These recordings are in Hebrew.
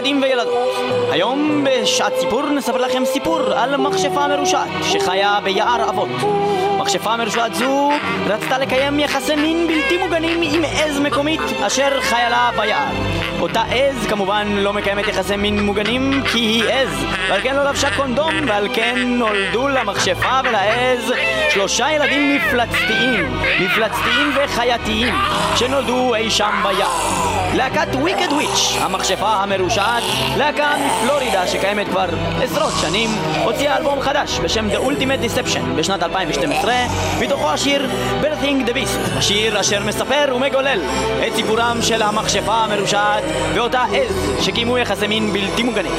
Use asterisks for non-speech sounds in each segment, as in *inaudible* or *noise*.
ילדים וילדות, היום בשעת סיפור נספר לכם סיפור על מכשפה מרושעת שחיה ביער אבות. מכשפה מרושעת זו רצתה לקיים יחסי מין בלתי מוגנים עם עז מקומית אשר חיה לה ביער. אותה עז כמובן לא מקיימת יחסי מין מוגנים כי היא עז, ועל כן לא לבשה קונדום, ועל כן נולדו למכשפה ולעז שלושה ילדים מפלצתיים, מפלצתיים וחייתיים, שנולדו אי שם ביער. להקת וויקד וויץ', המכשפה המרושעת, להקה מפלורידה שקיימת כבר עשרות שנים, הוציאה אלבום חדש בשם The Ultimate Deception בשנת 2012, מתוכו השיר Birthing the Beast, השיר אשר מספר ומגולל את סיפורם של המכשפה המרושעת ואותה עז שקיימו יחסי מין בלתי מוגנים.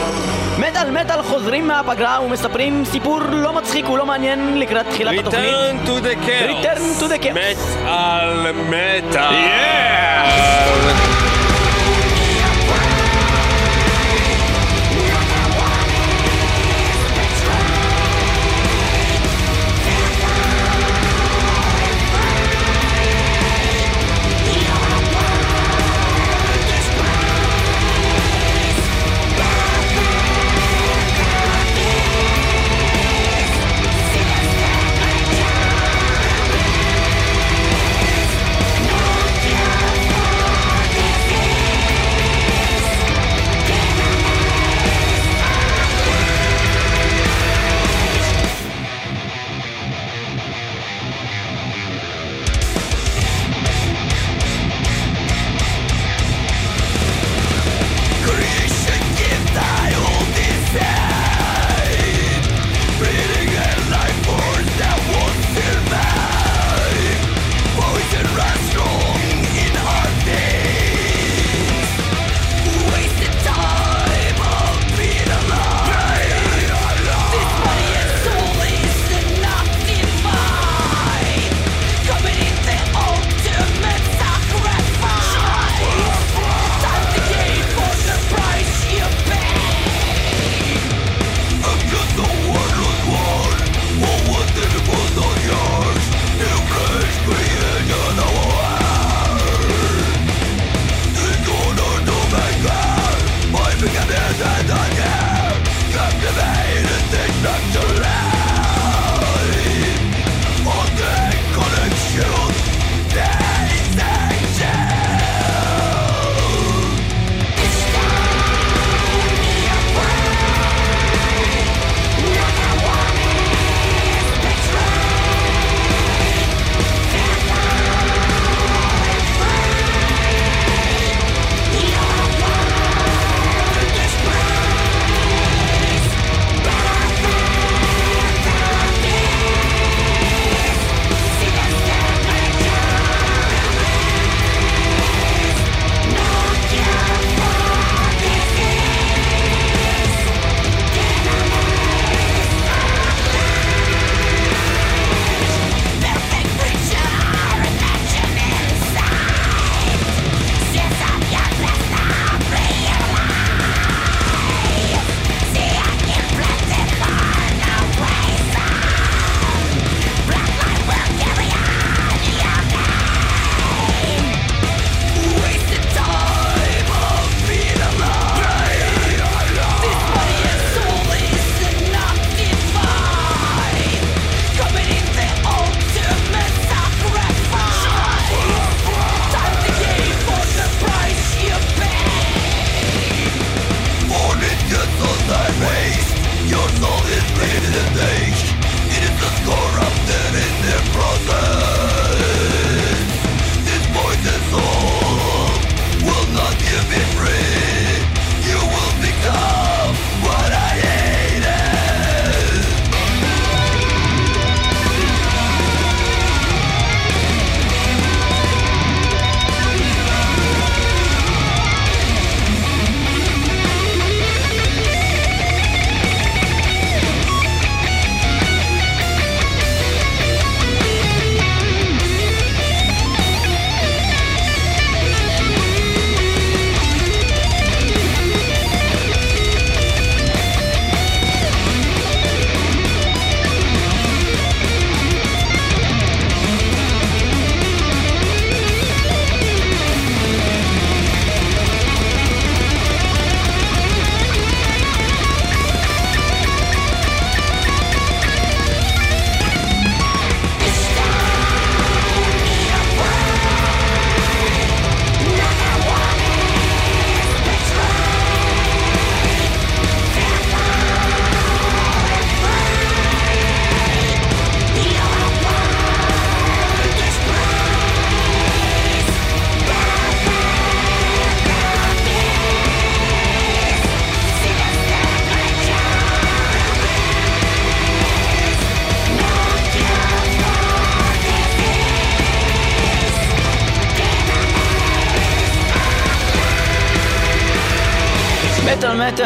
מטאל מטאל חוזרים מהפגרה ומספרים סיפור לא מצחיק ולא מעניין לקראת תחילת התוכנית. Return to the chaos. Return to the chaos. מטאל מטאל. This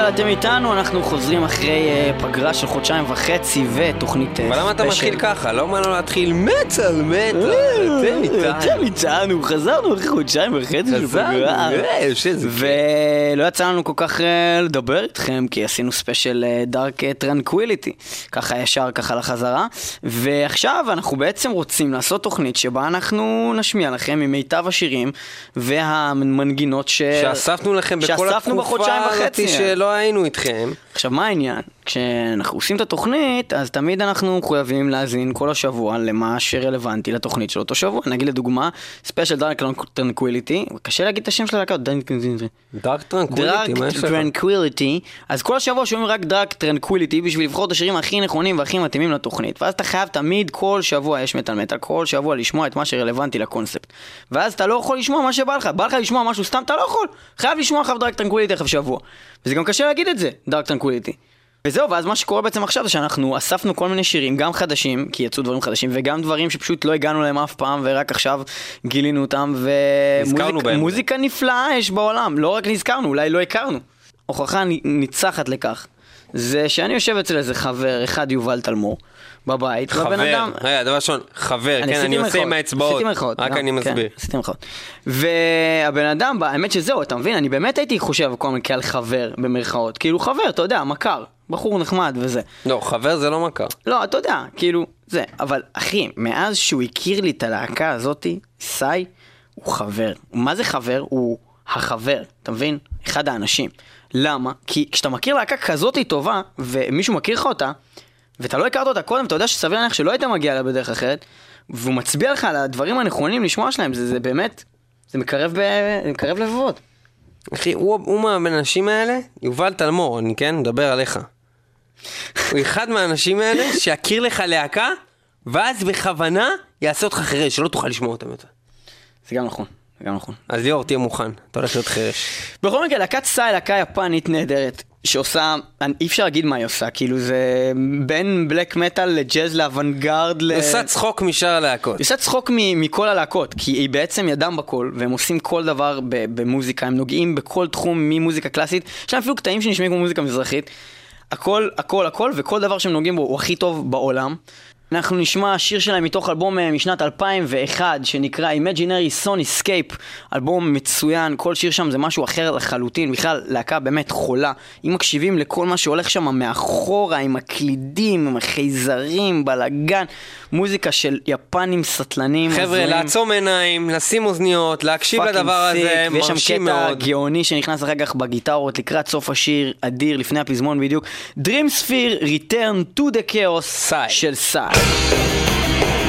מטאל, אתם איתנו, אנחנו חוזרים אחרי אה, פגרה של חודשיים וחצי ותוכנית אה, אבל למה אתה special. מתחיל ככה? לא להתחיל מטאל מטאל? אתם איתנו. אתם איתנו, חזרנו אחרי חודשיים וחצי של פגרה. ולא יצא לנו כל כך אה, לדבר איתכם, כי עשינו special Dark Tranquillity, ככה ישר ככה לחזרה. ועכשיו אנחנו בעצם רוצים לעשות תוכנית שבה אנחנו נשמיע לכם ממיטב השירים והמנגינות ש... שאספנו לכם בכל התקופה הזאת וחצי. שלא היינו איתכם. עכשיו, מה העניין? כשאנחנו עושים את התוכנית, אז תמיד אנחנו מחויבים להאזין כל השבוע למה שרלוונטי לתוכנית של אותו שבוע. נגיד לדוגמה, ספיישל Dark Tranquillity, קשה להגיד את השם של הלהקה, Dark Tranquillity, מה יש לך? Tranquillity, אז כל השבוע שומעים רק Dark Tranquillity בשביל לבחור את השירים הכי נכונים והכי מתאימים לתוכנית. ואז אתה חייב תמיד, כל שבוע יש מטאל מטאל, כל שבוע לשמוע את מה שרלוונטי לקונספט. ואז אתה לא יכול לשמוע מה שבא לך, בא לך לשמוע משהו סתם, אתה לא יכול. חייב לשמוע עכשיו Dark Tranquillity תכף שבוע. וזה גם קשה להגיד את זה, Dark Tranquillity. וזהו, ואז מה שקורה בעצם עכשיו זה שאנחנו אספנו כל מיני שירים, גם חדשים, כי יצאו דברים חדשים, וגם דברים שפשוט לא הגענו להם אף פעם, ורק עכשיו גילינו אותם. ומוזיקה נפלאה יש בעולם, לא רק נזכרנו, אולי לא הכרנו. הוכחה ניצחת לכך, זה שאני יושב אצל איזה חבר, אחד יובל תלמור, בבית, חבר, אדם... רגע, דבר ראשון, חבר, כן, עשיתי אני עושה עם האצבעות, עשיתי רק גם, אני כן, מסביר. עשיתי מירכאות. והבן אדם, בא, האמת שזהו, אתה מבין, אני באמת הייתי חושב כל הזמן כעל חבר, במרכאות. כאילו חבר, אתה יודע, מכר, בחור נחמד וזה. לא, חבר זה לא מכר. לא, אתה יודע, כאילו, זה. אבל אחי, מאז שהוא הכיר לי את הלהקה הזאתי, סי, הוא חבר. מה זה חבר? הוא החבר, אתה מבין? אחד האנשים. למה? כי כשאתה מכיר להקה כזאתי טובה, ומישהו מכיר לך אותה, ואתה לא הכרת אותה קודם, אתה יודע שסביר להניח שלא היית מגיע אליה בדרך אחרת, והוא מצביע לך על הדברים הנכונים לשמוע שלהם, זה, זה באמת, זה מקרב, ב... זה מקרב לבבות. אחי, הוא, הוא מהאנשים האלה, יובל תלמור, אני כן מדבר עליך. הוא אחד מהאנשים האלה שיכיר לך להקה, ואז בכוונה יעשה אותך חירש, שלא תוכל לשמוע אותם יותר. זה גם נכון, זה גם נכון. אז ליאור, תהיה מוכן, אתה הולך להיות חירש. בכל מקרה, להקת סאי, להקה יפנית נהדרת, שעושה, אי אפשר להגיד מה היא עושה, כאילו זה בין בלק מטאל לג'אז לאוונגרד, ל... עושה צחוק משאר הלהקות. עושה צחוק מ- מכל הלהקות, כי היא בעצם ידם בכל, והם עושים כל דבר ב- במוזיקה, הם נוגעים בכל תחום ממוזיקה קלאסית, יש להם אפילו קטעים שנשמעים כמו מוזיקה מזרחית, הכל, הכל, הכל, וכל דבר שהם נוגעים בו הוא הכי טוב בעולם. אנחנו נשמע שיר שלהם מתוך אלבום אה, משנת 2001 שנקרא Imaginary Son Escape, אלבום מצוין, כל שיר שם זה משהו אחר לחלוטין, בכלל להקה באמת חולה. אם מקשיבים לכל מה שהולך שם מאחורה, עם הקלידים, עם החייזרים, בלאגן, מוזיקה של יפנים סטלנים. חבר'ה, הזויים. לעצום עיניים, לשים אוזניות, להקשיב לדבר הזה, סיק, ויש שם מרשים קטע מאוד. גאוני שנכנס אחר כך בגיטרות לקראת סוף השיר, אדיר, לפני הפזמון בדיוק. Dream Sphere Return to the Chaos סאי. של סאי. Yeah.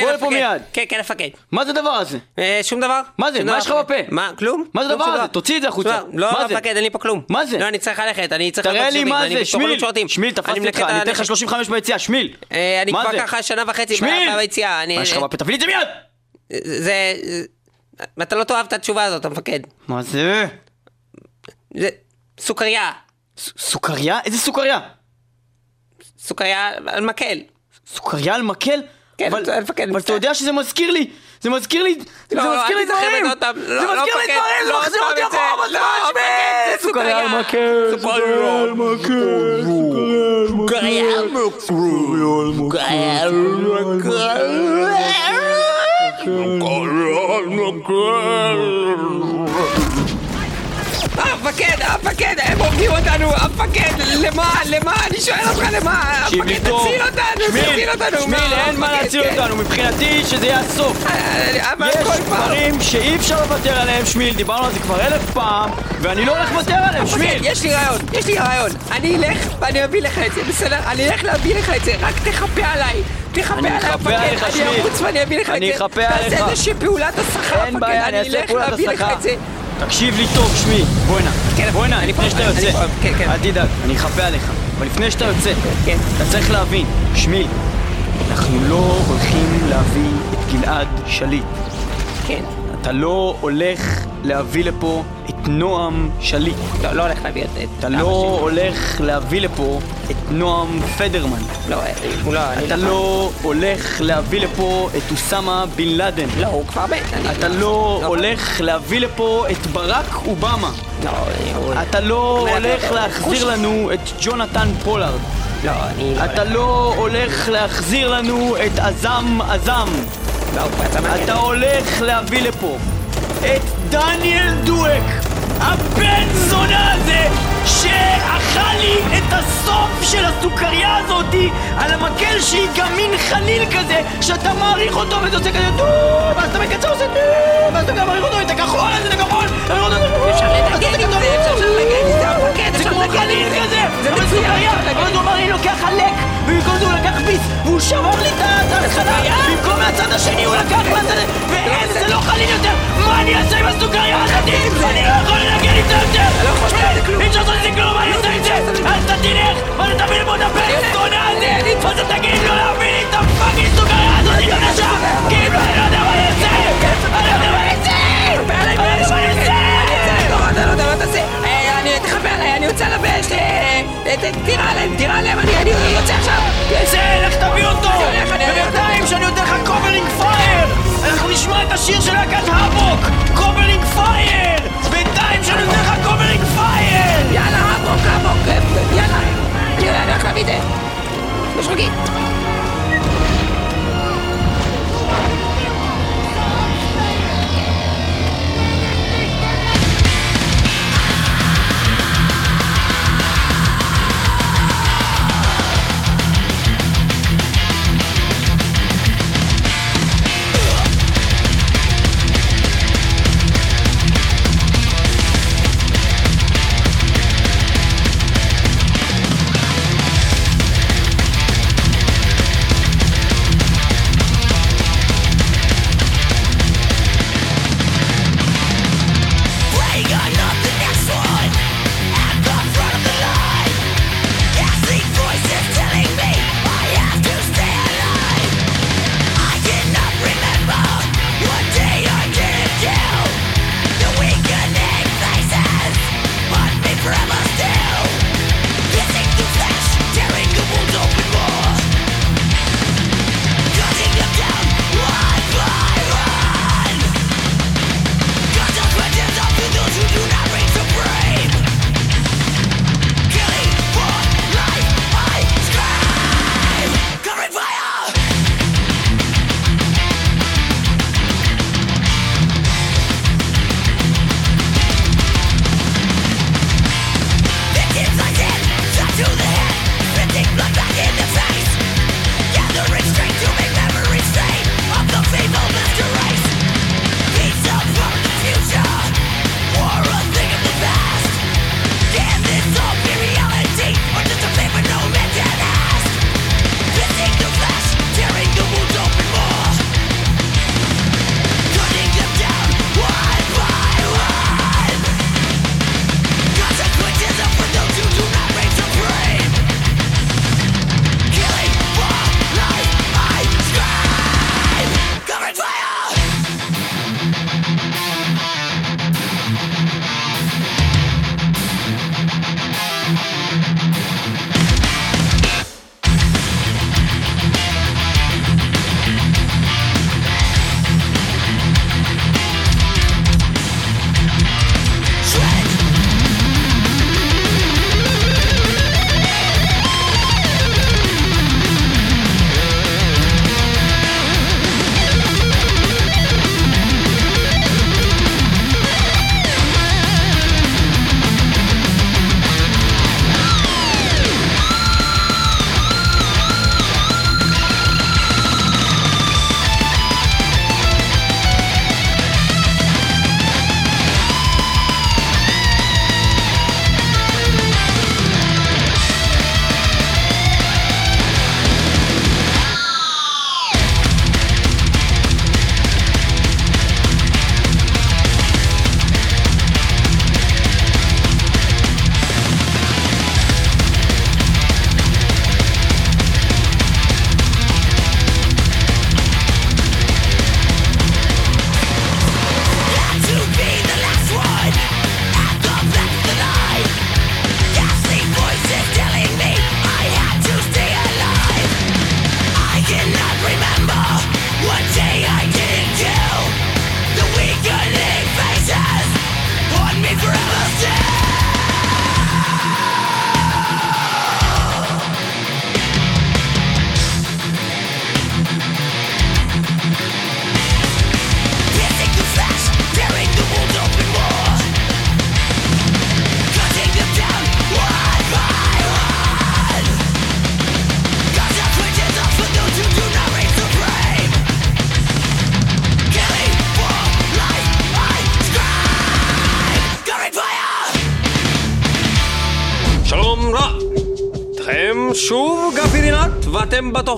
בוא לפה. מיד. כן, כן, המפקד. מה זה הדבר הזה? אה, שום דבר. מה זה? מה יש לך. בפה? מה? כלום? מה זה כלום, הדבר הזה? תוציא את זה החוצה. לא, זה? המפקד, אין לי פה כלום. מה זה? לא, אני צריך ללכת, אני צריך... תראה לעשות לי מה זה, שמיל! שמיל, תפסתי אותך, אני אתן לך הנשק. 35 ביציאה, שמיל! אה, אני כבר? ככה שנה וחצי! ביציאה. מה יש לך בפה? תביא לי את זה מיד! זה... אתה לא תאהב את התשובה הזאת, המפקד. מה זה? זה סוכריה. סוכריה? איזה סוכריה? סוכריה על מקל. סוכריה על מקל? כן, אבל, אני מפקד, אבל אתה. יודע שזה מזכיר לי, זה מזכיר לי, זה לא, מזכיר אל לי תזכר את דברים, זה לא, לא, מזכיר לי דברים, זה לא, מחזיר אותי אחורה זה. לא, בזמן, מפקד, זה סוכריה. על סוכריה. מקל, סוכריה על מקל, סוכריה המפקד, המפקד, הם הורגים אותנו, המפקד, למה, למה, אני שואל אותך למה, המפקד, תציל אותנו, תציל אותנו, שמיל, אין מה להציל. אותנו, מבחינתי שזה יהיה הסוף. אה, אבל יש. דברים שאי אפשר לוותר עליהם, שמיל, דיברנו על זה כבר אלף פעם, ואני לא הולך לוותר עליהם, המפקד, שמיל! יש לי רעיון, יש לי רעיון. אני אלך ואני אביא לך את זה, בסדר? אני אלך להביא לך את זה, רק תחפה עליי. תחפה עליי, המפקד. אני. ארוץ ואני אביא לך את זה. אני אחפה עליך. תעשה איזושהי פעולת הסחה, המפקד. אני אלך להביא לך. את זה. תקשיב לי טוב, שמי, בוא הנה, כן, בוא הנה, אני לפני שאתה יוצא, כן, כן. אל תדאג, אני אחפה עליך, אבל לפני שאתה יוצא, כן. אתה צריך להבין, שמי, אנחנו לא הולכים להביא את גלעד שליט, כן. אתה לא הולך להביא לפה את נועם שליט, לא, לא הולך להביא את. אתה לא הולך להביא לפה את נועם פדרמן, לא, אה, הוא לא, אתה לא הולך להביא לפה את אוסמה בן לאדן, לא, הוא כבר מת. אתה לא הולך להביא לפה את ברק אובמה. לא, הוא... אתה לא הולך להחזיר לנו את ג'ונתן פולארד. לא, אני לא... אתה לא הולך להחזיר לנו את עזם עזם. לא, מהכלא. אתה הולך להביא לפה את דניאל דואק, הבן זונה הזה, שאכל לי את הסוף של הסוכריה הזאתי על המקל שהיא גם מין חליל כזה, שאתה מעריך אותו וזה עושה כזה דו, ואז אתה מקצר עושה דו, ואז אתה גם מעריך אותו את הכחול הזה, את הכחול, אפשר לנגן עם זה, אפשר לנגן עם זה, חליל זה. כזה, זה מצוין. אבל לי לוקח חלק, ובמקום זה הוא לקח ביס, והוא שבר לי את ההתחלה, במקום מהצד השני הוא לקח מהצד, ואין, זה לא חליל יותר, מה אני אעשה עם הסוכריה הזאת? אני לא יכול לנגן איתה יותר, לא זה. אי אפשר לעשות עם זה כלום, מה אני עושה עם זה? אז אתה תלך, ואז אתה תביא את הבן זונה הזה, ואז אתה תגיד לו להביא לי את ה fucking סוכריה הזאת, אני יודע שם, כאילו אני לא יודע מה אני אעשה, אני לא יודע מה אני אה, ת- תירה עליהם, תירה עליהם, אני יוצא עכשיו. צא, לך תביא אותו! ובינתיים שאני נותן לך covering fire! אנחנו נשמע את השיר של להקת Havok! Covering Fire! בינתיים שאני נותן לך covering fire! יאללה, עמוק, עמוק, אה, יאללה. אני הולך להביא את זה. בשרוקית.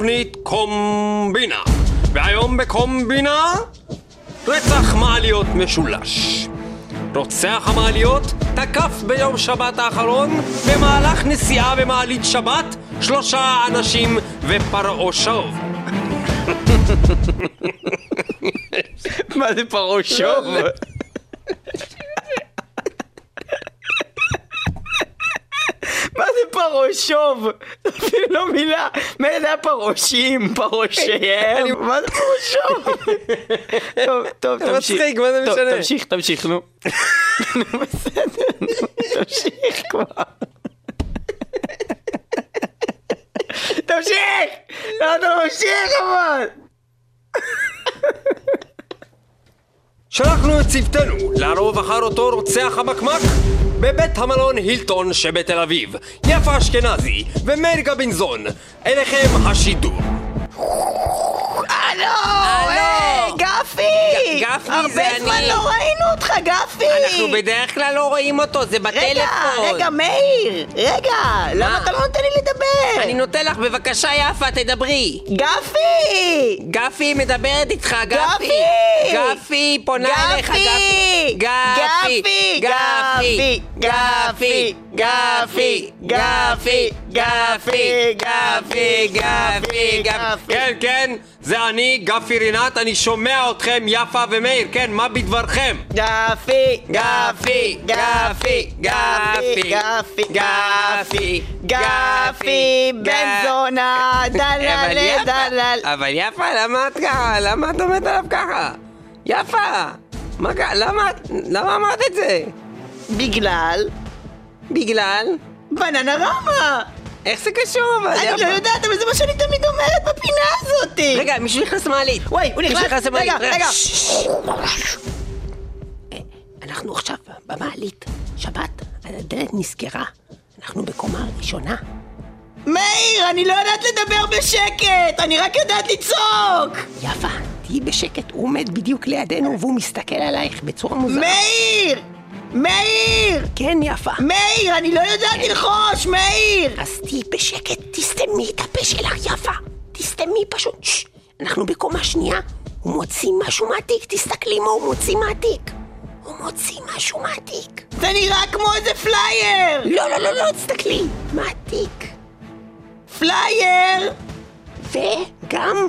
ואתם בתוכנית קומבינה. והיום בקומבינה, רצח מעליות משולש. רוצח המעליות תקף ביום שבת האחרון במהלך נסיעה במעלית שבת שלושה אנשים ופרעו שוב. *laughs* מה זה פרושוב? מה פרושוב? אפילו מילה. מילא זה היה פרושים, פרושיהם. מה זה פרושוב? טוב, טוב, תמשיך. מצחיק, מה זה משנה? תמשיך, תמשיך, נו. נו, בסדר, נו, תמשיך כבר. תמשיך! לא, תמשיך אבל! שלחנו את צוותנו לערוב אחר אותו רוצח המקמק בבית המלון הילטון שבתל אביב. יפה אשכנזי ומאיר גבינזון, אליכם השידור. הלו! גפי! ג- גפי, הרבה זה זמן אני. לא ראינו אותך, גפי! אנחנו בדרך כלל לא רואים אותו, זה רגע, בטלפון. רגע, מאיר! רגע, למה אתה לא נותן לי לדבר? אני נותן לך, בבקשה יפה, תדברי. גפי! גפי מדברת איתך, גפי. גפי! גפי, פונה אליך, גפי. גפי! גפי! גפי! גפי! גפי! גפי! גפי! גפי! גפי! כן, כן, זה אני, גפי רינת, אני שומע אתכם, יפה ומאיר, כן, מה בדברכם? גפי! גפי, גפי, גפי, גפי! גפי, גפי! בן. זונה! *laughs* דלל דלל! אבל יפה, למה את ככה? למה את עומדת עליו ככה? יפה! מה קרה? למה. למה אמרת את זה? בגלל בגלל? בננה רמה! איך זה קשור אבל, אני? לא יודעת, אבל זה מה שאני תמיד אומרת בפינה הזאתי! רגע, מישהו נכנס למעלית. וואי, הוא נכנס! רגע, רגע! אה, אנחנו עכשיו במעלית, שבת, הדלת נסגרה. אנחנו בקומה ראשונה. מאיר, אני לא יודעת לדבר בשקט! אני רק יודעת לצעוק! יפה, תהיי בשקט, הוא עומד בדיוק לידינו והוא מסתכל עלייך בצורה מוזרה. מאיר! מאיר! כן, יפה. מאיר, אני לא יודעת ללחוש, מאיר! אז תהיי בשקט, תסתמי את הפה שלך, יפה. תסתמי פשוט. ששש. אנחנו בקומה שנייה, הוא מוציא משהו מהתיק, תסתכלי מה הוא מוציא מהתיק. הוא מוציא משהו מהתיק. זה נראה כמו איזה פלייר! לא, לא, לא, לא, תסתכלי. מהתיק. פלייר! וגם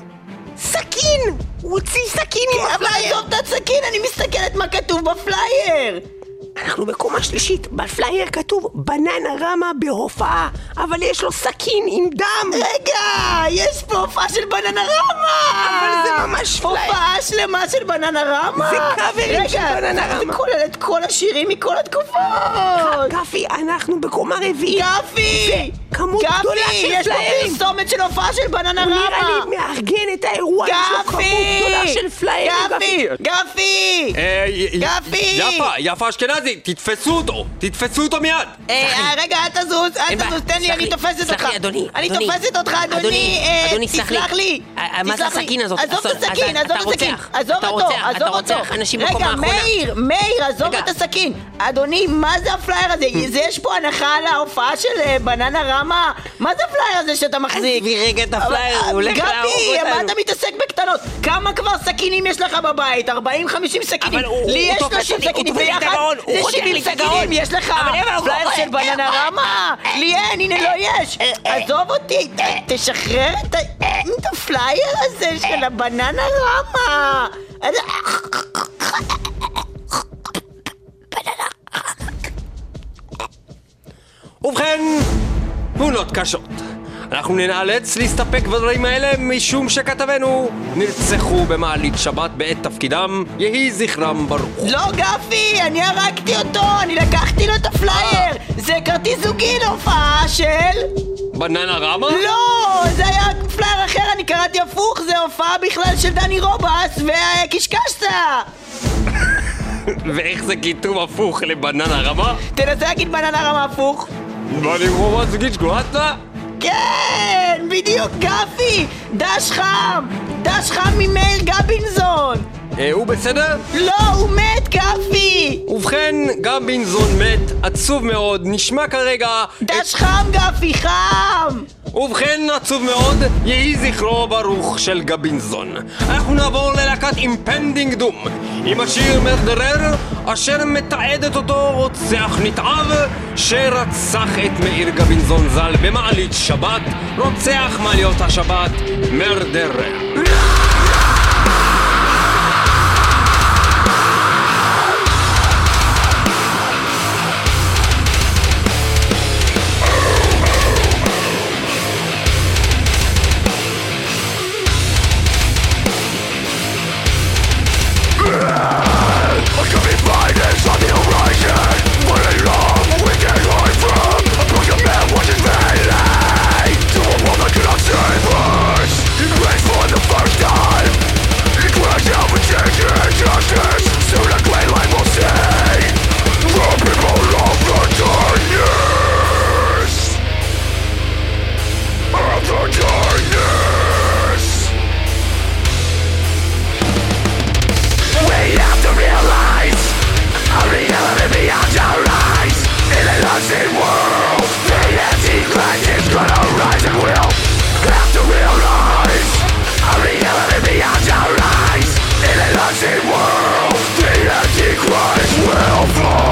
סכין! הוא הוציא סכין עם אבל הפלייר! עזוב את הסכין, אני מסתכלת מה כתוב בפלייר! אנחנו בקומה שלישית, בפלייר כתוב Bananarama בהופעה, אבל יש לו סכין עם דם! רגע, יש פה הופעה של Bananarama! אבל זה ממש פלייר. הופעה שלמה של Bananarama! זה קאברים של Bananarama. זה כולל את כל השירים מכל התקופות! גפי, אנחנו בקומה רביעית! גפי! כמות גדולה של גפי, יש פה. פרסומת של הופעה של בננה הוא נראה רמה! לי מארגן את האירוע, יש לו כמות גדולה גפי! של פליירים, גפי! גפי! גפי! יפה, יפה אשכנזי, תתפסו אותו! תתפסו אותו מיד! אה, אה, רגע, אל תזוז, אל. תזוז, תן לי, סלח אני תופסת סלח אותך. לי, אדוני, אני. תופסת אותך, אדוני. אדוני, אה, סלח לי. תסלח לי. אה, אה, מה זה. הסכין הזאת? עזוב את הסכין, אתה עזוב את הסכין. רוצח. עזוב אתה אותו, רוצח, אתה עזוב אותו. רוצח אנשים בקומה רגע, האחרונה. מאיר, מאיר, עזוב רגע. את הסכין. אדוני, מה זה הפלייר הזה? זה יש פה הנחה על ההופעה של אה, בננה רמה? מה זה הפלייר הזה שאתה מחזיק? עזבי רגע את הפלייר, הוא הולך להרוג גבי, מה אותנו. אתה מתעסק בקטנות? כמה כבר סכינים יש לך בבית? 40-50 סכינים. לי יש תופס 30 אותי, הוא סכינים ביחד. זה חותך 70 לי את הגרון. סכינים יש לך. פלייר. של בננה רמה. לי אין, הנה לא יש. עזוב אותי, תשחרר את הפלייר הזה של הבננה רמה. ובכן, תמונות קשות. אנחנו נאלץ להסתפק בדברים האלה משום שכתבינו נרצחו במעלית שבת בעת תפקידם, יהי זכרם ברוך. לא גפי, אני הרגתי אותו, אני לקחתי לו את הפלייר. זה כרטיס זוגי להופעה של... Bananarama? לא, זה היה פלייר אחר, אני קראתי הפוך, זה הופעה בכלל של דני רובס וקשקשת. *laughs* ואיך זה כיתוב הפוך לבננה רמה? תנסה להגיד בננה רמה הפוך. בני רמה זה גיצ'קואטה? כן, בדיוק, גפי! דש חם! דש חם ממאיר גבינזון! אה, הוא בסדר? לא, הוא מת, גפי! ובכן, גם בנזון מת, עצוב מאוד, נשמע כרגע... דש חם, גפי, חם! ובכן, עצוב מאוד, יהי זכרו ברוך של גבינזון. אנחנו נעבור ללהקת Impending Doom, עם השיר Murderer, אשר מתעד אותו רוצח נתעב, שרצח את מאיר גבינזון ז"ל במעלית שבת, רוצח מעליות השבת, Murderer. to realize A reality beyond our eyes In a lousy world. The antichrist will fall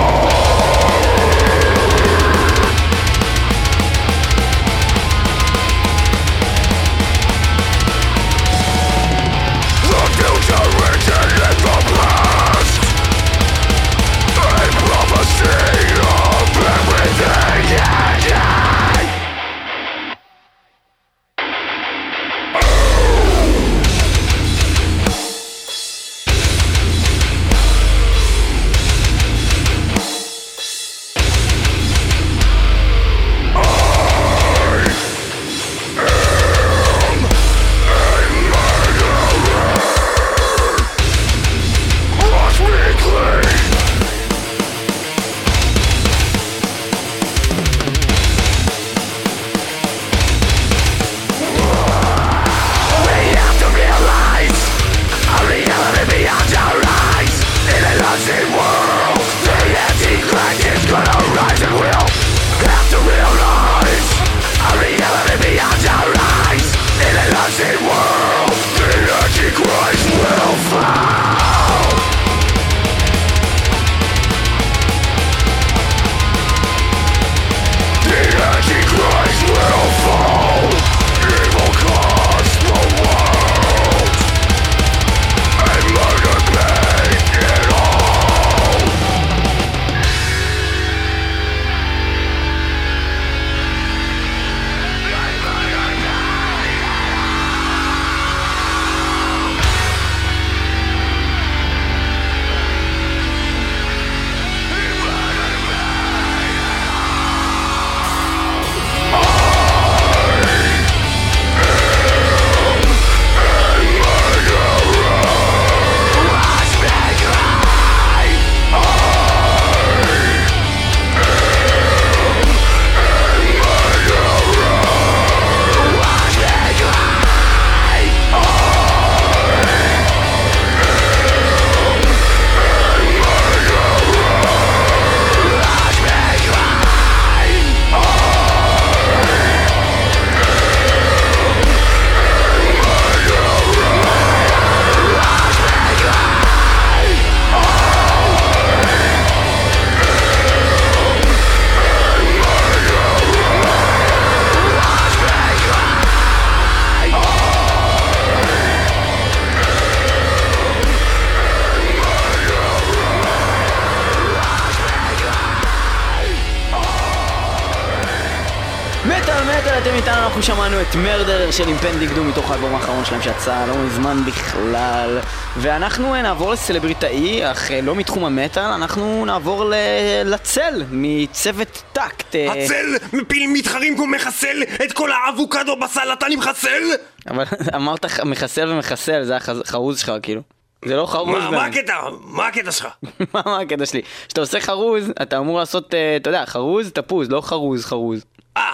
Murderer של Impending Doom מתוך האלבום האחרון שלהם שיצא לא מזמן בכלל ואנחנו אה, נעבור לסלבריטאי, אך אה, לא מתחום המטאל, אנחנו נעבור ל... לצל מצוות טקט אה, הצל מפיל מתחרים כמו מחסל את כל האבוקדו בסלט אני מחסל? אבל *laughs* אמרת מחסל ומחסל, זה החרוז שלך כאילו זה לא חרוז מה הקטע? מה הקטע שלך? *laughs* מה מה הקטע שלי? כשאתה עושה חרוז, אתה אמור לעשות, אתה יודע, חרוז, תפוז, לא חרוז, חרוז. אה,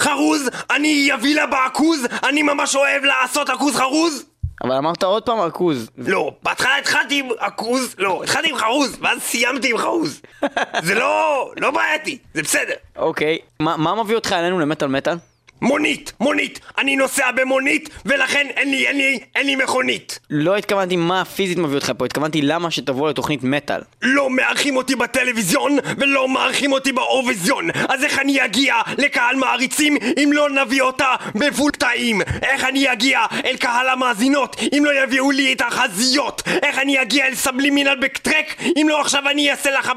חרוז? אני אביא לה בעכוז? אני ממש אוהב לעשות עכוז חרוז? אבל אמרת עוד פעם עכוז. לא, בהתחלה התחלתי עם עכוז, לא, התחלתי עם חרוז, ואז סיימתי עם חרוז. *laughs* זה לא, לא בעייתי, זה בסדר. אוקיי, מה מה מביא אותך אלינו למטאל מטאל? מונית, מונית! אני נוסע במונית, ולכן אין לי, אין לי, אין לי מכונית! לא התכוונתי מה פיזית מביא אותך פה, התכוונתי למה שתבוא לתוכנית מטאל. לא מארחים אותי בטלוויזיון, ולא מארחים אותי באירוויזיון! אז איך אני אגיע לקהל מעריצים אם לא נביא אותה בפול טעים? איך אני אגיע אל קהל המאזינות אם לא יביאו לי את החזיות? איך אני אגיע אל סבלימינל בקטרק אם לא עכשיו אני אעשה לך...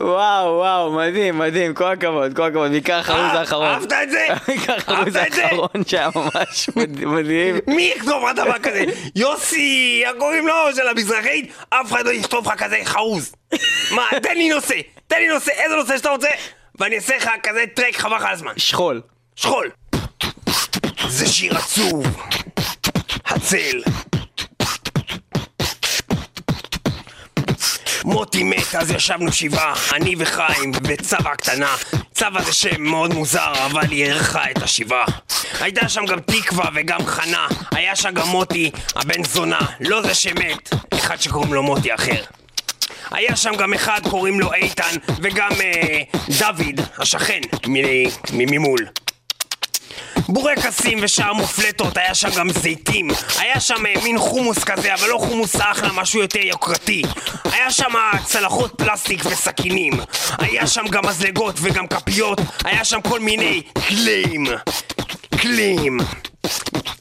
וואו, וואו, מדהים, מדהים, כל הכבוד, כל הכבוד, בעיקר אה, האחרון. אהבת את זה? *laughs* בעיקר זה? האחרון שהיה ממש מד- מדהים. מי יכתוב לך דבר כזה? יוסי, איך קוראים לו? של המזרחית? אף אחד לא יכתוב לך כזה חרוז. מה, *laughs* תן לי נושא, תן לי נושא, איזה נושא שאתה רוצה, ואני אעשה לך כזה טרק חבל לך על הזמן. שכול. שכול. זה שיר עצוב. הצל. מוטי מת, אז ישבנו שבעה, אני וחיים, וצווה הקטנה. צווה זה שם מאוד מוזר, אבל היא אירחה את השבעה. הייתה שם גם תקווה וגם חנה, היה שם גם מוטי, הבן זונה, לא זה שמת, אחד שקוראים לו מוטי אחר. היה שם גם אחד קוראים לו איתן, וגם אה, דוד, השכן, ממול. בורקסים ושאר מופלטות, היה שם גם זיתים. היה שם אה, מין חומוס כזה, אבל לא חומוס אחלה, משהו יותר יוקרתי. היה שם צלחות פלסטיק וסכינים. היה שם גם מזלגות וגם כפיות. היה שם כל מיני כלים כלים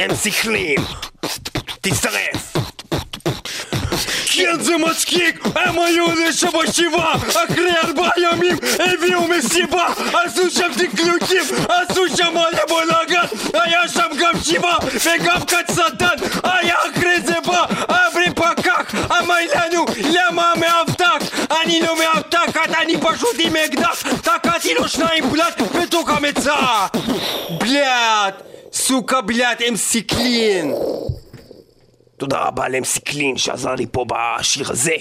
אמסי כלים תצטרף כן זה מצחיק, הם היו לשם בשבעה אחרי ארבעה ימים הביאו מסיבה עשו שם תקלוקים, עשו שם מלא בלאגן היה שם גם שבעה וגם קצתן היה אחרי זה בא אברי פקח אמר לנו למה מאבטח אני לא מאבטח אני פשוט עם אקדח תקעתי לו שניים בלאט בתוך המצאה блять сука блять MC קלין תודה רבה ל MC קלין שעזר לי פה בשיר הזה.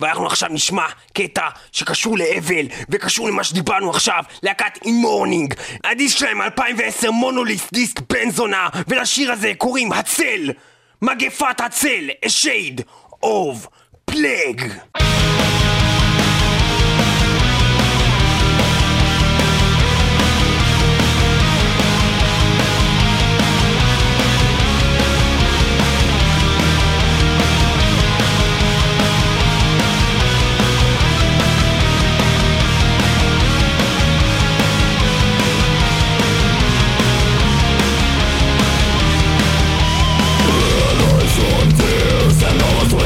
ואנחנו עכשיו נשמע קטע שקשור לאבל וקשור למה שדיברנו עכשיו להקת In Mourning הדיסק שלהם 2010 מונוליסט דיסק בן זונה ולשיר הזה קוראים הצל מגפת הצל A shade of plague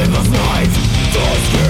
endless nights, those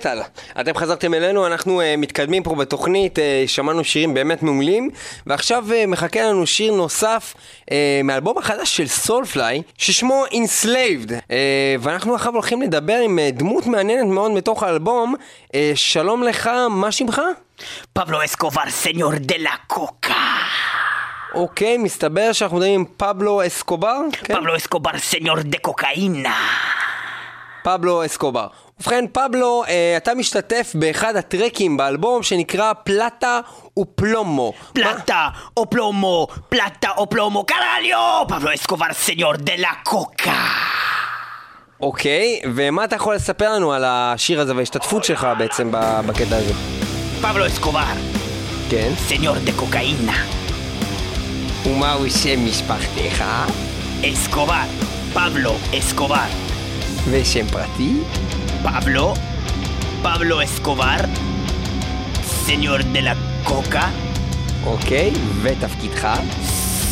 מטאל. אתם חזרתם אלינו, אנחנו uh, מתקדמים פה בתוכנית, uh, שמענו שירים באמת מעולים, ועכשיו uh, מחכה לנו שיר נוסף uh, מאלבום החדש של סולפליי, ששמו Enslaved, uh, ואנחנו עכשיו הולכים לדבר עם uh, דמות מעניינת מאוד מתוך האלבום. Uh, שלום לך, מה שמך? פבלו אסקובר, סניור דה לה קוקה. אוקיי, מסתבר שאנחנו מדברים עם פבלו אסקובר? כן? פבלו אסקובר, סניור דה קוקאינה. פבלו אסקובר. ובכן, פבלו, אה, אתה משתתף באחד הטרקים באלבום שנקרא פלטה ופלומו. פלטה או פלומו, פלטה או פלומו, קרליו! פבלו אסקובר, סניור דה לה קוקה. אוקיי, ומה אתה יכול לספר לנו על השיר הזה וההשתתפות שלך בעצם בקטע הזה? פבלו אסקובר, כן. סניור דה קוקאינה. ומהו שם משפחתך? אסקובר, פבלו אסקובר. ושם פרטי? Pablo, Pablo Escobar, señor de la coca, אוקיי, ותפקידך?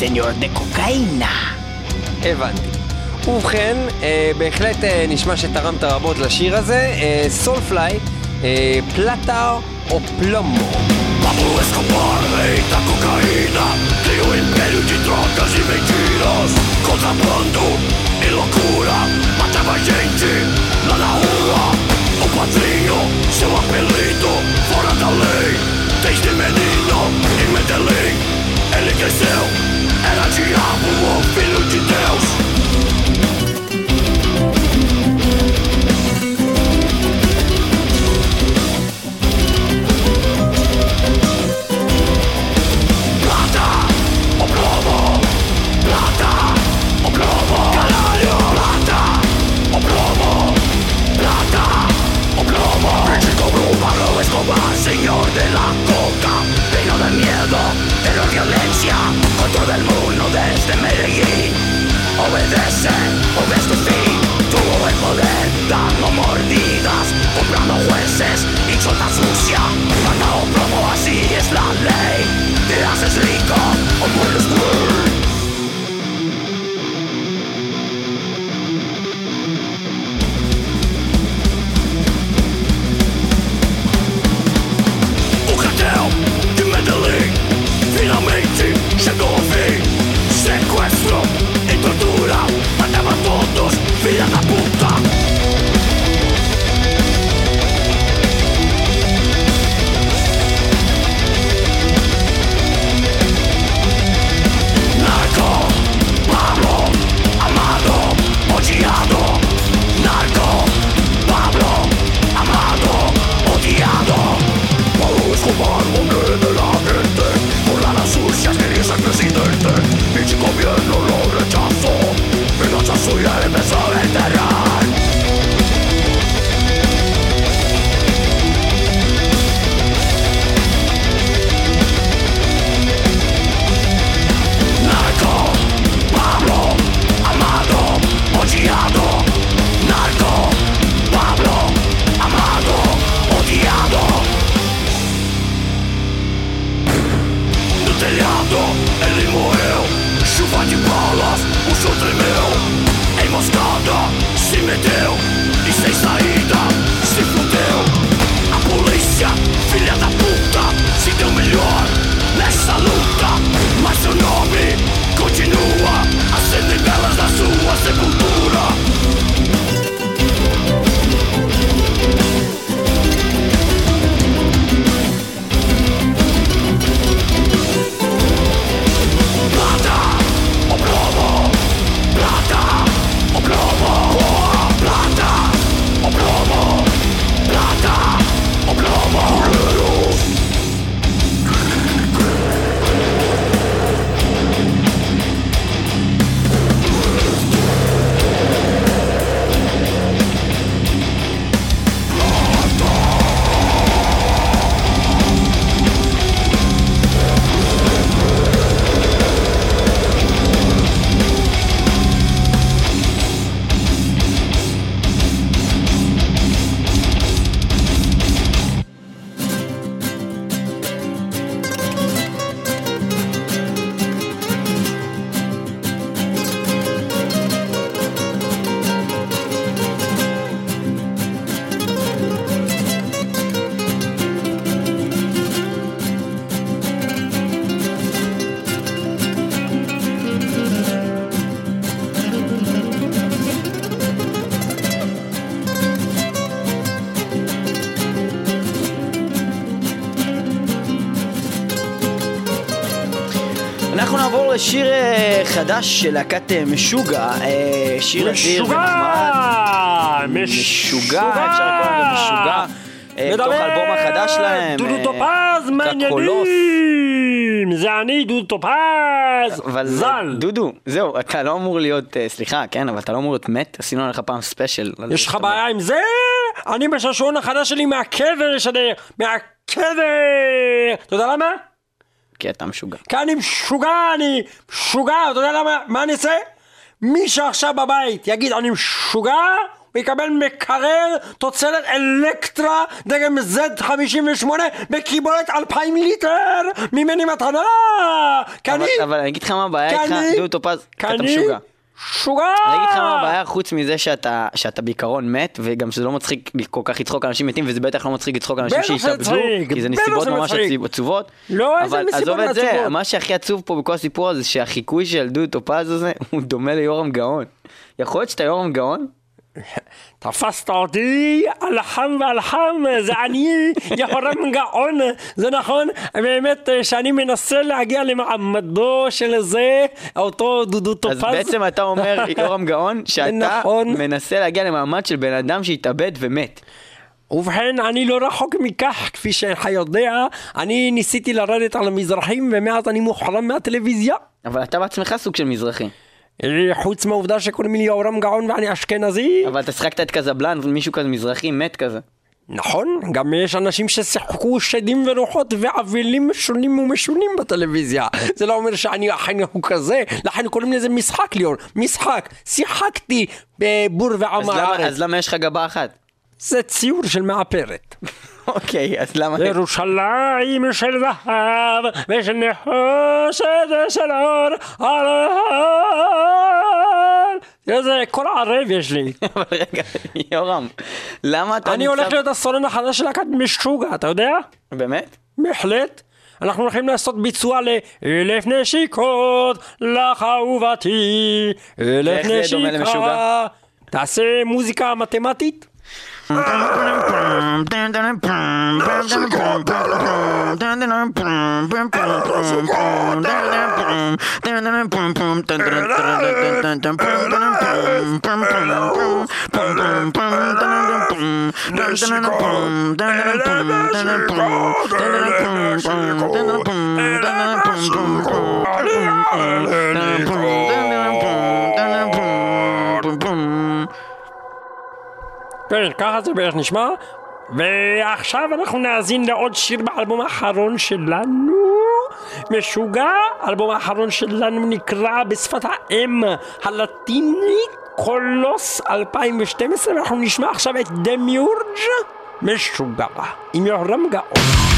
señor de cocaína. הבנתי. ובכן, אה, בהחלט אה, נשמע שתרמת רבות לשיר הזה. אה, סולפליי, אה, פלטה או פלומו. Pablo Escobar, eita cocaína um império de drogas e mentiras Contrabando e loucura Matava gente lá na rua O padrinho, seu apelido Fora da lei. Desde menino em Medellín Ele cresceu, era diabo o filho de Deus de la coca Reino de miedo, terror, violencia Control del mundo desde Medellín. Obedece, o ves tu fin Tuvo el poder dando mordidas Comprando jueces y chota sucia. O plomo, es la ley. Te haces rico o mueres אנחנו נעבור לשיר אה, חדש של להקת אה, משוגע, אה, שיר אדיר ונחמד. משוגע! משוגע, אפשר לקרוא לזה משוגע. בתוך האלבום החדש שלהם. דודו טופז. העניינים? זה אני, דודו טופז! ז"ל! דודו, זהו, אתה לא אמור להיות, סליחה, כן, אבל אתה לא אמור להיות מת, עשינו עליך פעם ספיישל. יש לך בעיה עם זה? אני בשעשועון החדש שלי מהקבר! מהקבר! אתה יודע למה? כי אתה משוגע. כי אני משוגע, אני משוגע, אתה יודע למה? מה אני אעשה? מי שעכשיו בבית יגיד אני משוגע, הוא יקבל מקרר תוצרת אלקטרה דגם Z58 בקיבולת 2,000 ליטר ממני מתנה! כי אני... אבל אני אגיד לך מה הבעיה איתך, דודו טופז, כי אתה משוגע. משוגע! אני אגיד לך מה הבעיה, חוץ מזה שאתה, שאתה בעיקרון מת, וגם שזה לא מצחיק כל כך לצחוק אנשים מתים, וזה בטח לא מצחיק לצחוק אנשים שהתאבדו, כי זה נסיבות ממש עצובות. לא, איזה אבל נסיבות עזוב את זה, עצובות? מה שהכי עצוב פה בכל הסיפור הזה, שהחיקוי של דודו טופז הזה, הוא דומה ליורם גאון. יכול להיות שאתה יורם גאון? *laughs* תפסת אותי על החם ועל חם, זה אני, יהורם גאון, זה נכון, באמת אה, שאני מנסה להגיע למעמדו של זה, אותו דודו אז טופז. בעצם אתה אומר, *laughs* יורם גאון, שאתה נכון. מנסה להגיע למעמד של בן אדם שהתאבד ומת. ובכן, אני לא רחוק מכך, כפי שאינך יודע, אני ניסיתי לרדת על המזרחים ומאז אני מוחרם מהטלוויזיה. אבל אתה בעצמך סוג של מזרחי. אה, חוץ מהעובדה שקוראים לי יהורם גאון ואני אשכנזי. אבל אתה שיחקת את קזבלן, מישהו כזה מזרחי מת כזה. נכון, גם יש אנשים ששיחקו שדים ורוחות ואבלים שונים ומשונים בטלוויזיה. זה לא אומר שאני אכן הוא כזה, לכן קוראים לזה משחק ליאור, משחק. שיחקתי בבור ועם הארץ. אז למה יש לך גבה אחת? זה ציור של מאפרת. *laughs* אוקיי, אז למה... ירושלים של זהב ושל נחושת ושל אור על ההר. איזה קול ערב יש לי. *laughs* אבל רגע, יורם, למה אתה אני הולך להיות הסולן החדש של להקת משוגע, אתה יודע? באמת? בהחלט. אנחנו הולכים לעשות ביצוע לאלף נשיקות לך אהובתי. אלף נשיקה. תעשה מוזיקה מתמטית. Then כן, ככה זה בערך נשמע. ועכשיו אנחנו נאזין לעוד שיר באלבום האחרון שלנו, משוגע. האלבום האחרון שלנו נקרא בשפת האם הלטינית קולוס 2012, ואנחנו נשמע עכשיו את דמיורג' משוגע, עם יורם גאון.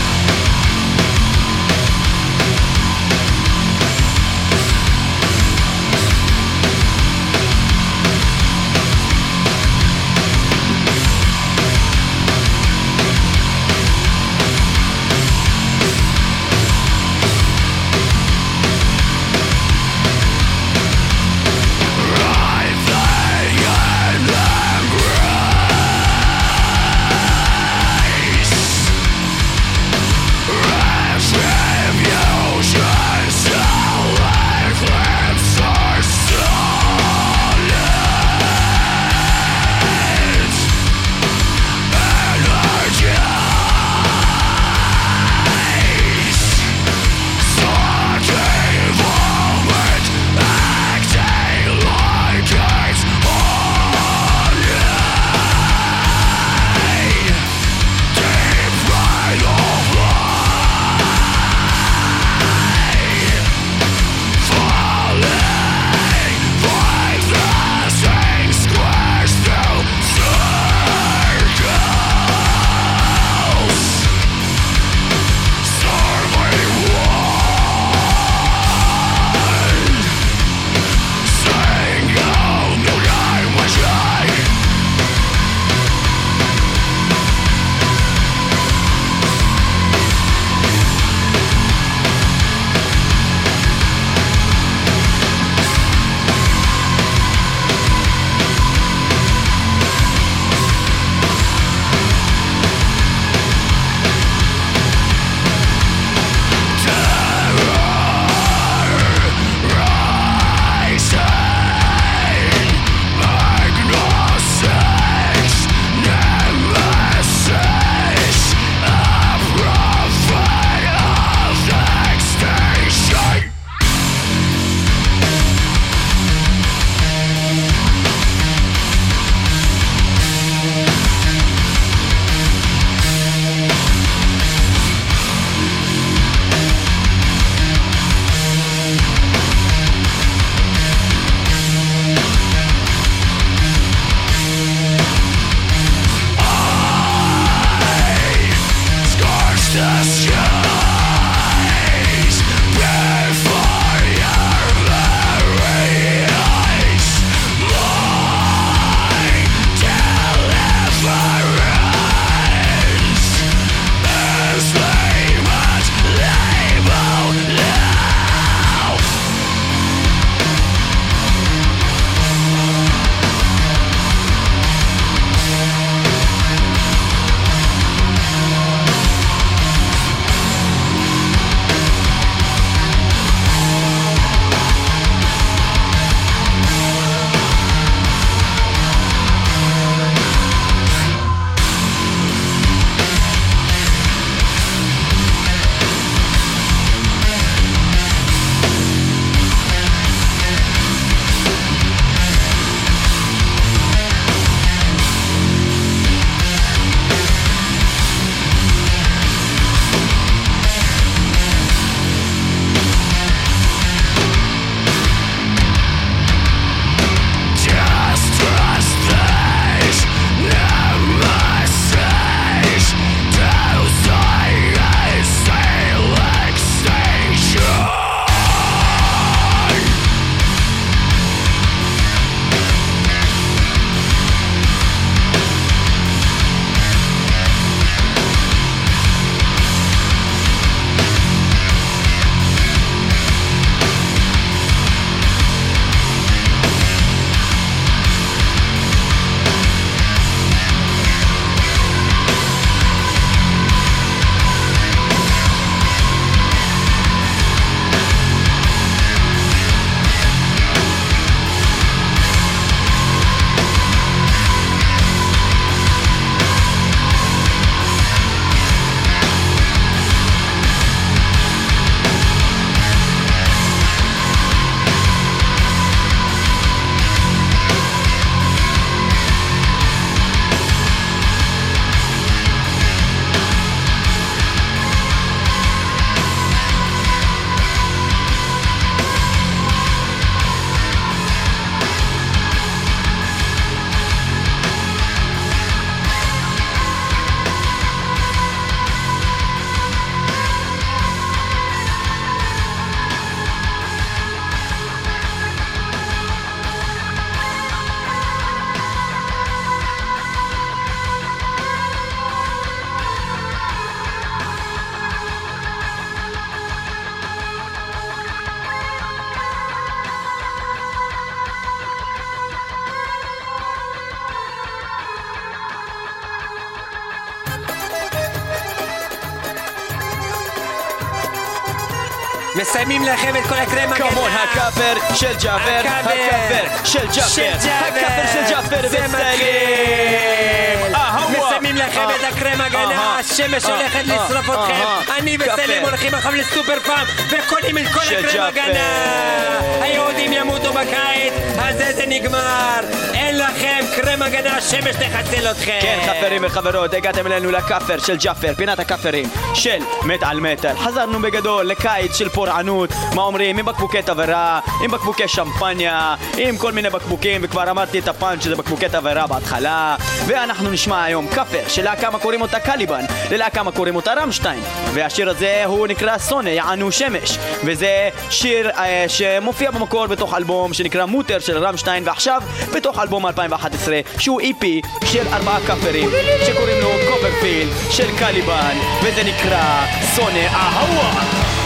ושמים לכם את כל הקרם הגנה. כמון הקאבר של ג'אפר, הקאבר. הקאבר של ג'אפר, הקאבר של ג'אפר זה מתחיל. לכם אה. את הקרם הגנה, אהה. השמש אה, הולכת אה, לשרוף אה, אתכם. אני וסלים כפר. הולכים עכשיו לסופר פארם וקונים את כל של הקרם. הגנה. היהודים ימותו בקיץ, אז זה נגמר. אין לכם קרם הגנה, השמש תחסל אתכם. כן, חברים וחברות, הגעתם אלינו לקאבר של ג'אפר, פינת הקאברים של מת על מטר. חזרנו בגדול לקיץ של פורענות, מה אומרים? עם בקבוקי תבערה, עם בקבוקי שמפניה, עם כל מיני בקבוקים, וכבר אמרתי את הפאנץ' שזה בקבוקי תבערה בהתחלה. ואנחנו נשמע היום כאפר, שלהקה קוראים אותה קליבן, ללהקה מה קוראים אותה רמשטיין. והשיר הזה הוא נקרא סונה, יענו שמש. וזה שיר אה, שמופיע במקור בתוך אלבום שנקרא מוטר של רמשטיין, ועכשיו בתוך אלבום 2011, שהוא EP של ארבעה כאפרים, שקוראים לו קוברפילד של קליבן, וזה נקרא סונה אהווה.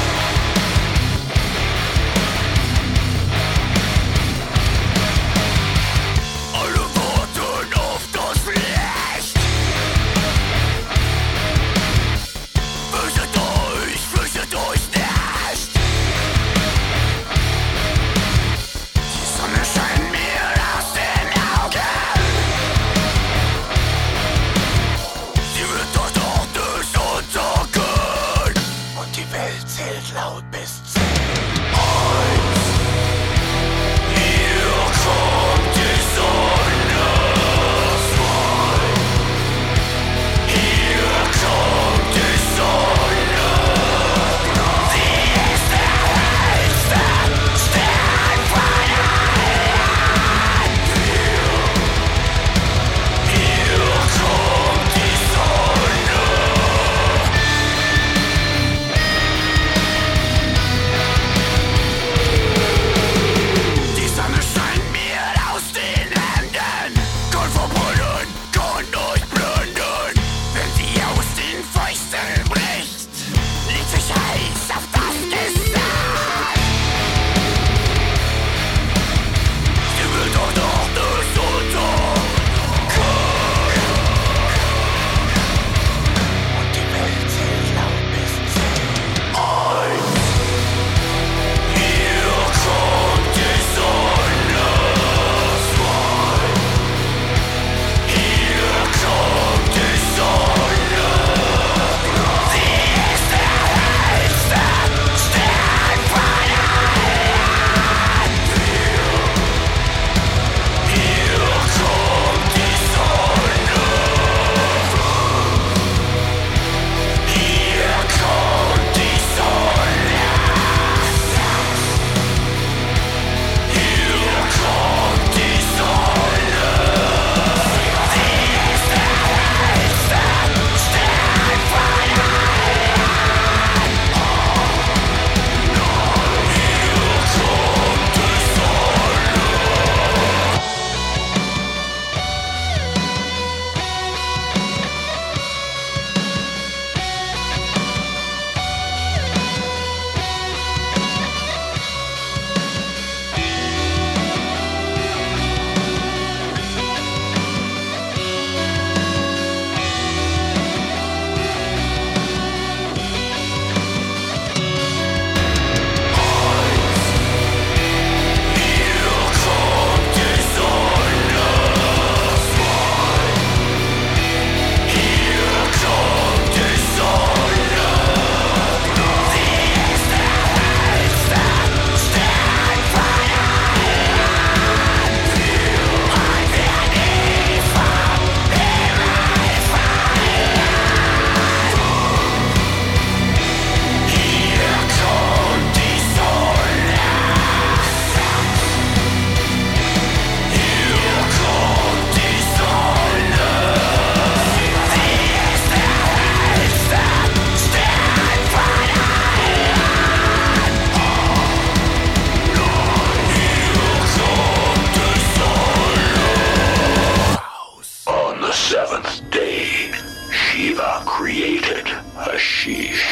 Shiva created Hashish.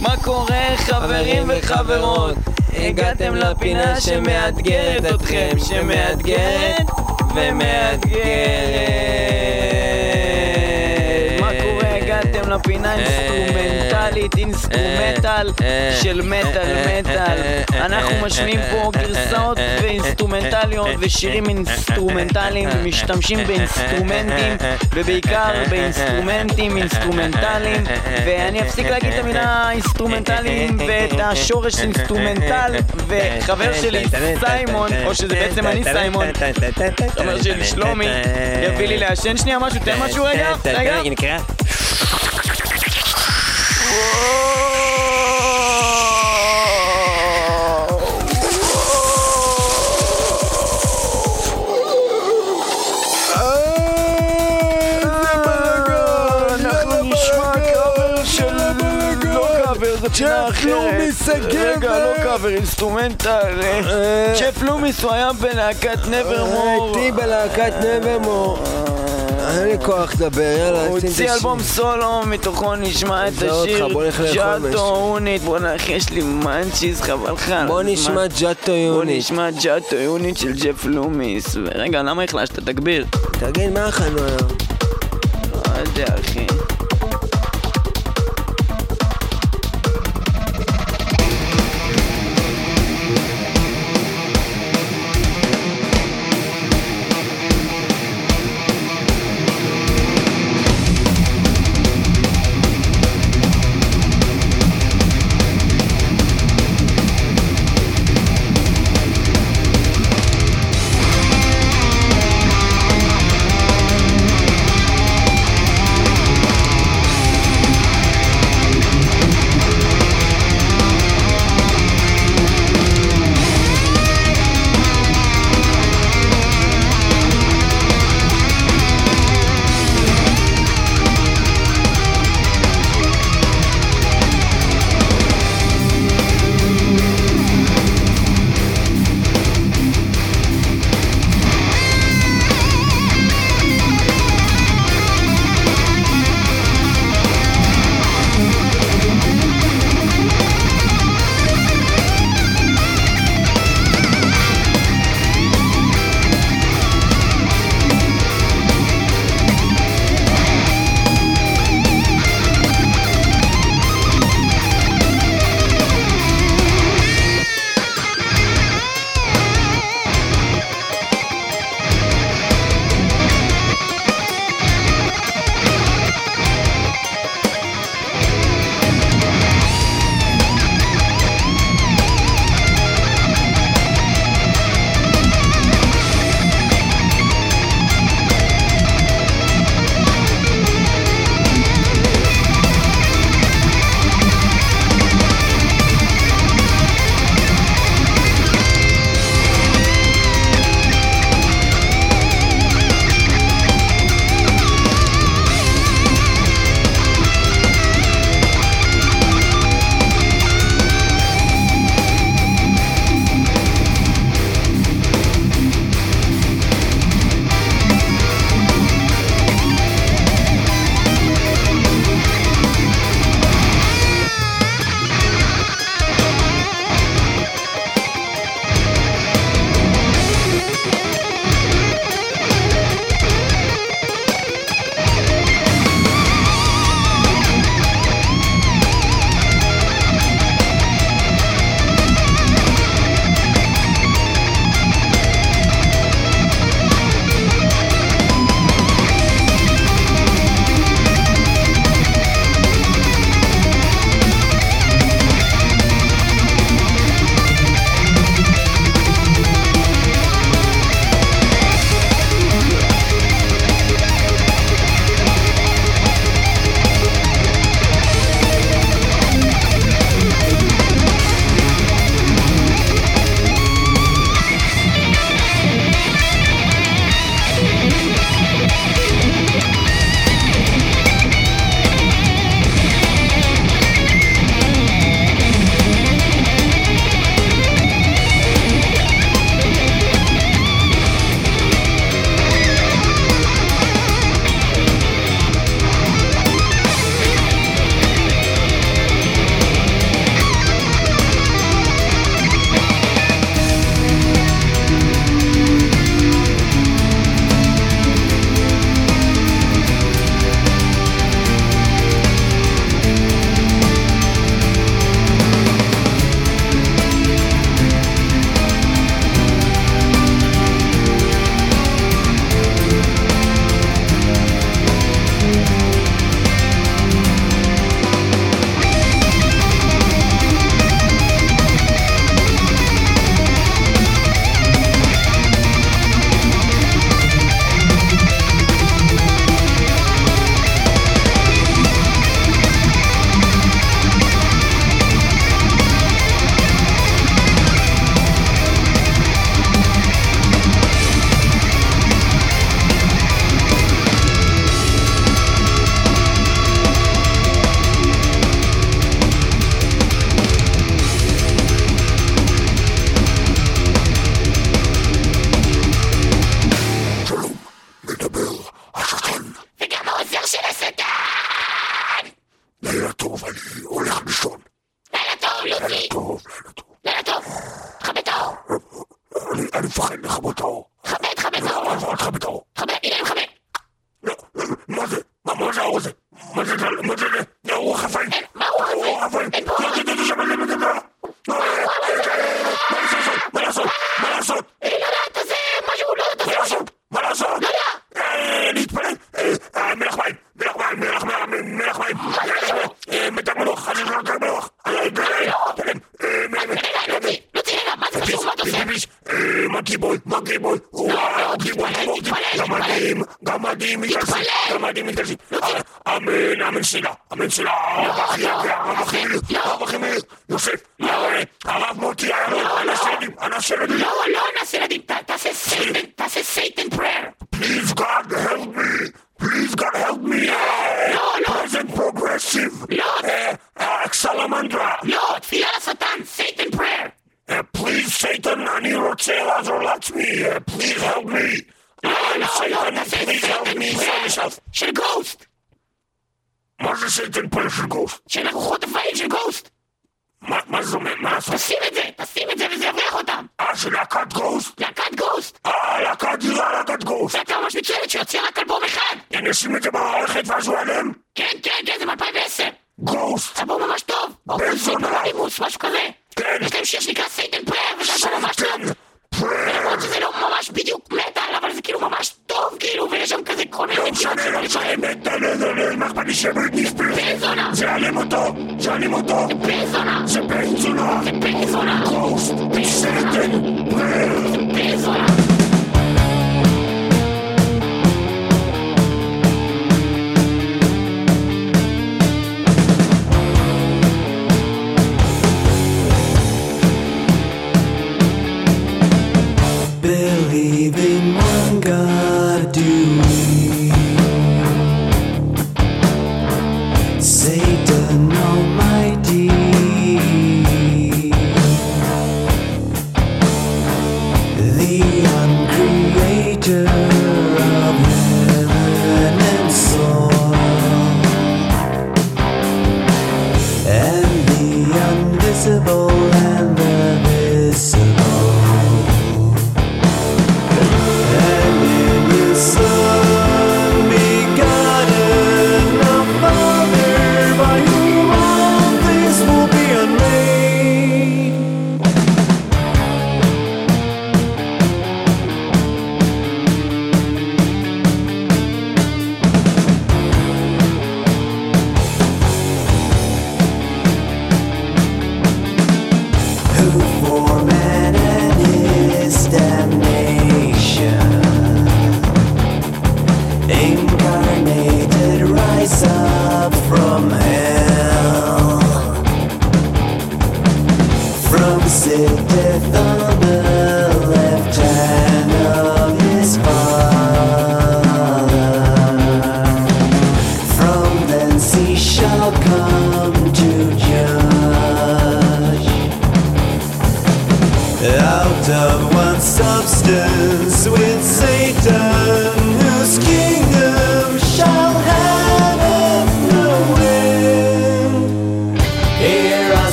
מה קורה חברים וחברות? הגעתם לפינה שמאתגרת אתכם, שמאתגרת ומאתגרת. אינסטרומנטלית, אינסטרומטל של מטאל מטאל. אנחנו משמיעים פה גרסאות ואינסטרומנטליות ושירים אינסטרומנטליים ומשתמשים באינסטרומנטים ובעיקר באינסטרומנטים אינסטרומנטליים ואני אפסיק להגיד את המילה אינסטרומנטליים ואת השורש אינסטרומנטל וחבר שלי סיימון, או שזה בעצם אני סיימון, חבר שלי שלומי, יביא לי לעשן שנייה משהו, תן משהו רגע, רגע. זו פינה אחרת. רגע, לא קאבר, אינסטרומנטל. ג'ף לומיס הוא היה בלהקת Nevermore. הייתי בלהקת נברמור. אין לי כוח לדבר, יאללה, הוא הוציא. אלבום סולו, מתוכו נשמע את השיר בוא Jato. Unit. בוא נלך, יש לי מאנצ'יז, חבל לך. בוא. נשמע Jato בוא Unit. נשמע Jato Unit של ג'ף לומיס. רגע, למה החלשת? תגביר. תגיד, מה אכלנו היום? לא יודע, אחי. with the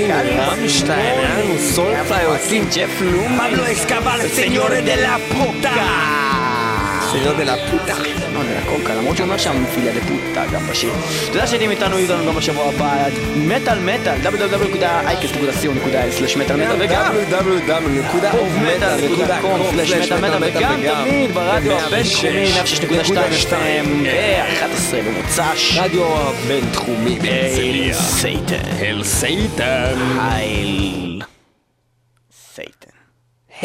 שוגה, נוסעים, קליבה, רמשטיין, היה לנו סולפליי עושים ג'ף לומן, פבלו אסקבל, סניורה דה לה פוטה. לא, זה הקוקה, למרות שהוא אומר שם פילה דה פוטה גם בשיר. תודה שהייתם איתנו, יהיו לנו גם בשבוע הבא, מטאל מטאל, www.iCast.co.il/מטאל מטאל וגם www.mטאל.com/מטאל וגם תמיד ברדיו הבינתחומי 106.2 FM ב-11 במוצ"ש. רדיו הבינתחומי Satan. Hail Satan. Hail Satan.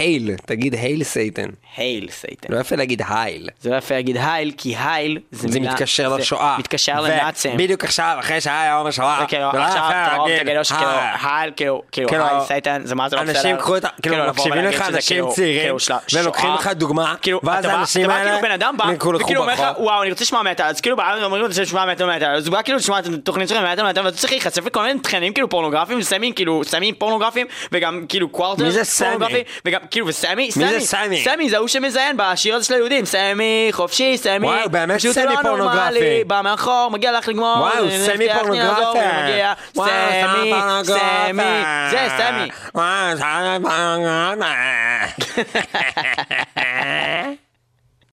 Hail, תגיד Hail Satan. Hail Satan. לא יפה להגיד Hail. זה לא יפה להגיד Hail, כי Hail זה זה מילה... מתקשר זה לשואה. מתקשר ו- לנאצים. בדיוק עכשיו, אחרי שהיה יום השואה. כאילו, זה לא עכשיו טוב, להגיד, תגידו שכאילו, "היי". Hail, כאילו, כאילו, כאילו, Hail Satan, זה מה זה לא בסדר. אנשים קחו את ה... כאילו, לבוא מקשיבים לך אנשים כאילו- צעירים, כאילו של והם לוקחים השואה. לך דוגמה, כאילו, ואז אתה האנשים אתה האלה כאילו בן אדם בא, וכאילו אומר לך. וואו, אני רוצה לשמוע מטאל, אז כאילו בא, אומרים לו, לשמוע מטאל מטאל, אז הוא בא כאילו לשמוע את התוכנית שלכם מטאל מטאל, ואתה צריך להיחשף לכל מיני תכנים כאילו פורנוגרפיים, סמי, כאילו, סמי פורנוגרפיים, וגם כאילו quarter מי זה סמי? פורנוגרפי, וגם כאילו, וסמי, מי זה סמי, סמי? סמי זה ההוא שמזיין בשיר הזה של היהודים, סמי חופשי, סמי, וואי, הוא באמת פשוט סמי לא פורנוגרפי. נורמלי, בא מאחור, מגיע לך לגמור, הוא מבטיח סמי פורנוגרפי. סמי. סמי, זה סמי. וואי, סמי פורנוגרפי. *laughs*